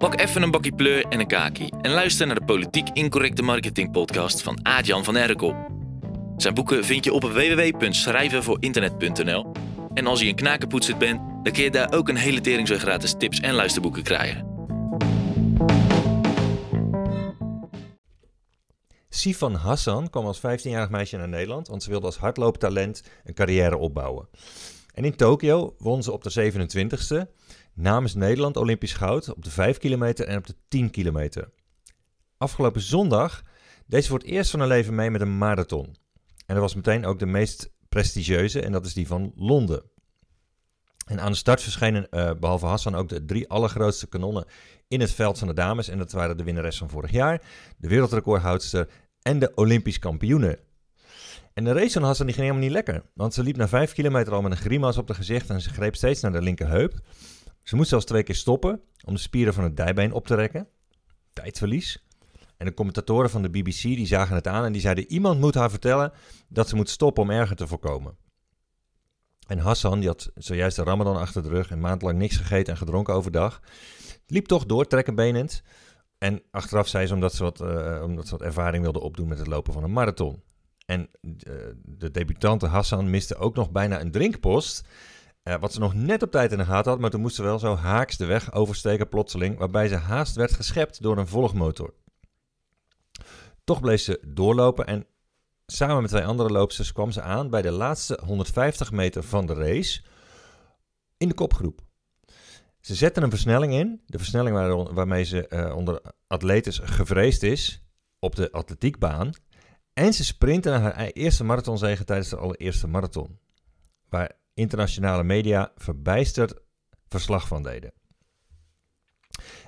Pak even een bakje pleur en een kaki en luister naar de Politiek Incorrecte Marketing podcast van Aad-Jan van Erkel. Zijn boeken vind je op www.schrijvenvoorinternet.nl en als je een knakenpoetser bent, dan kun je daar ook een hele tering zo gratis tips en luisterboeken krijgen. Sifan Hassan kwam als 15-jarig meisje naar Nederland, want ze wilde als hardlooptalent een carrière opbouwen. En in Tokio won ze op de 27e namens Nederland Olympisch goud op de 5 kilometer en op de 10 kilometer. Afgelopen zondag deed ze voor het eerst van haar leven mee met een marathon. En dat was meteen ook de meest prestigieuze en dat is die van Londen. En aan de start verschenen uh, behalve Hassan ook de drie allergrootste kanonnen in het veld van de dames. En dat waren de winnares van vorig jaar, de wereldrecordhoudster en de Olympisch kampioene. En de race van Hassan die ging helemaal niet lekker. Want ze liep na vijf kilometer al met een grimas op het gezicht en ze greep steeds naar de linkerheup. Ze moest zelfs twee keer stoppen om de spieren van het dijbeen op te rekken. Tijdverlies. En de commentatoren van de BBC die zagen het aan en die zeiden: iemand moet haar vertellen dat ze moet stoppen om erger te voorkomen. En Hassan, die had zojuist de Ramadan achter de rug en maand lang niks gegeten en gedronken overdag, liep toch door, trekkenbenend. En achteraf zei ze omdat ze, wat, uh, omdat ze wat ervaring wilde opdoen met het lopen van een marathon. En uh, de debutante Hassan miste ook nog bijna een drinkpost. Uh, wat ze nog net op tijd in de gaten had, maar toen moest ze wel zo haaks de weg oversteken plotseling, waarbij ze haast werd geschept door een volgmotor. Toch bleef ze doorlopen en samen met twee andere loopsters kwam ze aan bij de laatste 150 meter van de race in de kopgroep. Ze zetten een versnelling in, de versnelling waar, waarmee ze uh, onder atletes gevreesd is op de atletiekbaan. En ze sprinten naar haar eerste marathonzege tijdens de allereerste marathon. Waar internationale media verbijsterd verslag van deden.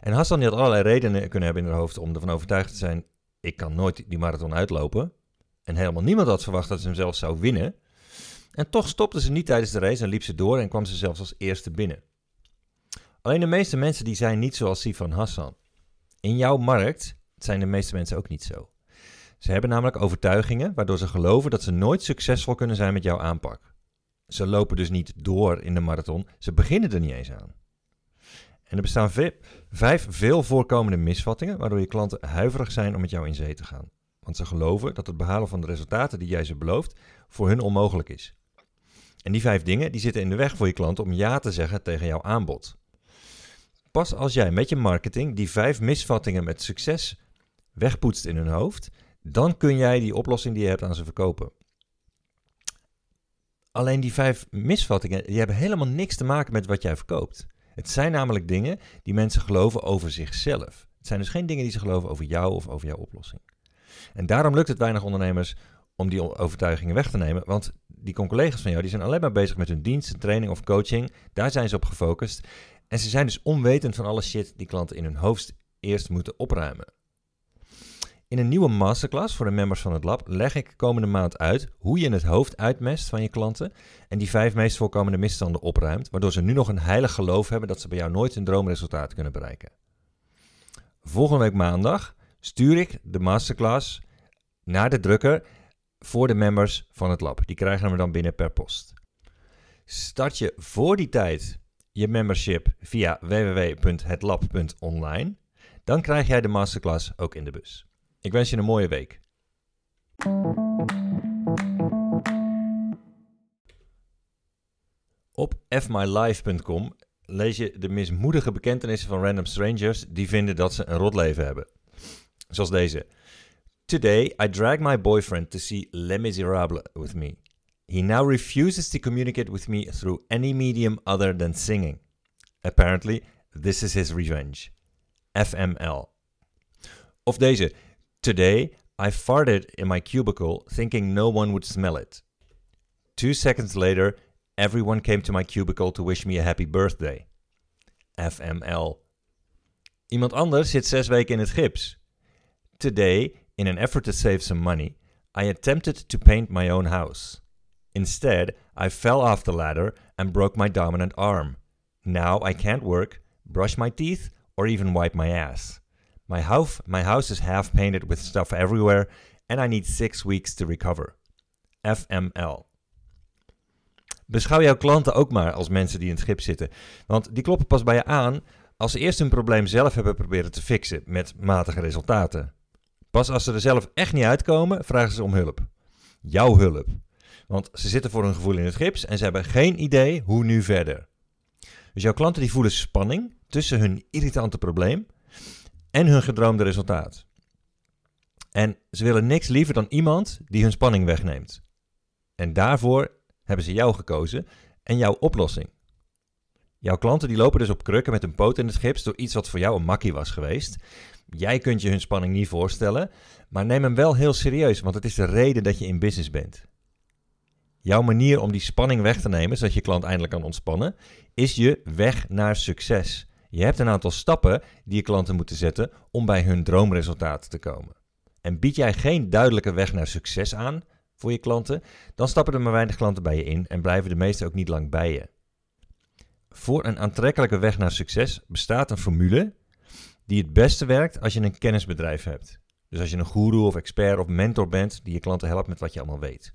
En Hassan die had allerlei redenen kunnen hebben in haar hoofd om ervan overtuigd te zijn: ik kan nooit die marathon uitlopen. En helemaal niemand had verwacht dat ze hem zelfs zou winnen. En toch stopte ze niet tijdens de race en liep ze door en kwam ze zelfs als eerste binnen. Alleen de meeste mensen die zijn niet zoals Sifan Hassan. In jouw markt zijn de meeste mensen ook niet zo. Ze hebben namelijk overtuigingen waardoor ze geloven dat ze nooit succesvol kunnen zijn met jouw aanpak. Ze lopen dus niet door in de marathon, ze beginnen er niet eens aan. En er bestaan vijf veel voorkomende misvattingen waardoor je klanten huiverig zijn om met jou in zee te gaan. Want ze geloven dat het behalen van de resultaten die jij ze belooft voor hun onmogelijk is. En die vijf dingen die zitten in de weg voor je klanten om ja te zeggen tegen jouw aanbod. Pas als jij met je marketing die vijf misvattingen met succes wegpoetst in hun hoofd, dan kun jij die oplossing die je hebt aan ze verkopen. Alleen die vijf misvattingen, die hebben helemaal niks te maken met wat jij verkoopt. Het zijn namelijk dingen die mensen geloven over zichzelf. Het zijn dus geen dingen die ze geloven over jou of over jouw oplossing. En daarom lukt het weinig ondernemers om die overtuigingen weg te nemen. Want die collega's van jou die zijn alleen maar bezig met hun dienst, training of coaching. Daar zijn ze op gefocust. En ze zijn dus onwetend van alle shit die klanten in hun hoofd eerst moeten opruimen. In een nieuwe masterclass voor de members van het lab leg ik komende maand uit hoe je het hoofd uitmest van je klanten en die vijf meest voorkomende misstanden opruimt, waardoor ze nu nog een heilig geloof hebben dat ze bij jou nooit hun droomresultaat kunnen bereiken. Volgende week maandag stuur ik de masterclass naar de drukker voor de members van het lab. Die krijgen hem dan binnen per post. Start je voor die tijd je membership via www.hetlab.online, dan krijg jij de masterclass ook in de bus. Ik wens je een mooie week. Op fmylife.com lees je de mismoedige bekentenissen van random strangers die vinden dat ze een rot leven hebben. Zoals deze. Today I drag my boyfriend to see Les Miserables with me. He now refuses to communicate with me through any medium other than singing. Apparently, this is his revenge. FML. Of deze. Today, I farted in my cubicle thinking no one would smell it. Two seconds later, everyone came to my cubicle to wish me a happy birthday. FML. Iemand anders zit zes weken in het gips. Today, in an effort to save some money, I attempted to paint my own house. Instead, I fell off the ladder and broke my dominant arm. Now I can't work, brush my teeth, or even wipe my ass. My house, my house is half painted with stuff everywhere, and I need six weeks to recover. FML. Beschouw jouw klanten ook maar als mensen die in het schip zitten. Want die kloppen pas bij je aan als ze eerst hun probleem zelf hebben proberen te fixen met matige resultaten. Pas als ze er zelf echt niet uitkomen, vragen ze om hulp. Jouw hulp. Want ze zitten voor hun gevoel in het gips en ze hebben geen idee hoe nu verder. Dus jouw klanten die voelen spanning tussen hun irritante probleem en hun gedroomde resultaat. En ze willen niks liever dan iemand die hun spanning wegneemt. En daarvoor hebben ze jou gekozen en jouw oplossing. Jouw klanten die lopen dus op krukken met een poot in het gips door iets wat voor jou een makkie was geweest. Jij kunt je hun spanning niet voorstellen, maar neem hem wel heel serieus, want het is de reden dat je in business bent. Jouw manier om die spanning weg te nemen, zodat je klant eindelijk kan ontspannen, is je weg naar succes. Je hebt een aantal stappen die je klanten moeten zetten om bij hun droomresultaat te komen. En bied jij geen duidelijke weg naar succes aan voor je klanten, dan stappen er maar weinig klanten bij je in en blijven de meeste ook niet lang bij je. Voor een aantrekkelijke weg naar succes bestaat een formule die het beste werkt als je een kennisbedrijf hebt. Dus als je een guru of expert of mentor bent die je klanten helpt met wat je allemaal weet.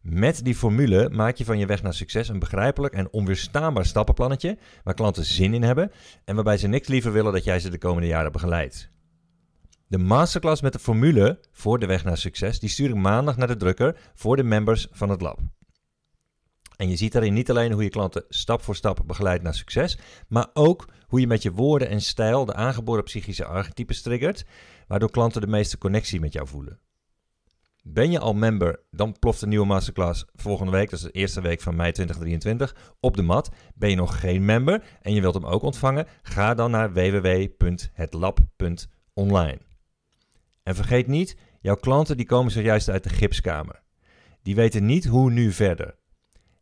Met die formule maak je van je weg naar succes een begrijpelijk en onweerstaanbaar stappenplannetje waar klanten zin in hebben en waarbij ze niks liever willen dat jij ze de komende jaren begeleidt. De masterclass met de formule voor de weg naar succes, die stuur ik maandag naar de drukker voor de members van het lab. En je ziet daarin niet alleen hoe je klanten stap voor stap begeleidt naar succes, maar ook hoe je met je woorden en stijl de aangeboren psychische archetypes triggert, waardoor klanten de meeste connectie met jou voelen. Ben je al member, dan ploft een nieuwe masterclass volgende week, dat is de eerste week van mei 2023, op de mat. Ben je nog geen member en je wilt hem ook ontvangen, ga dan naar www.hetlab.online. En vergeet niet, jouw klanten die komen zojuist uit de gipskamer. Die weten niet hoe nu verder.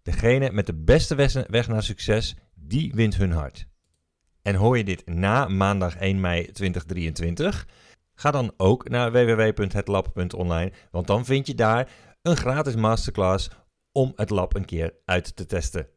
Degene met de beste weg naar succes, die wint hun hart. En hoor je dit na maandag 1 mei 2023? Ga dan ook naar www.hetlab.online, want dan vind je daar een gratis masterclass om het lab een keer uit te testen.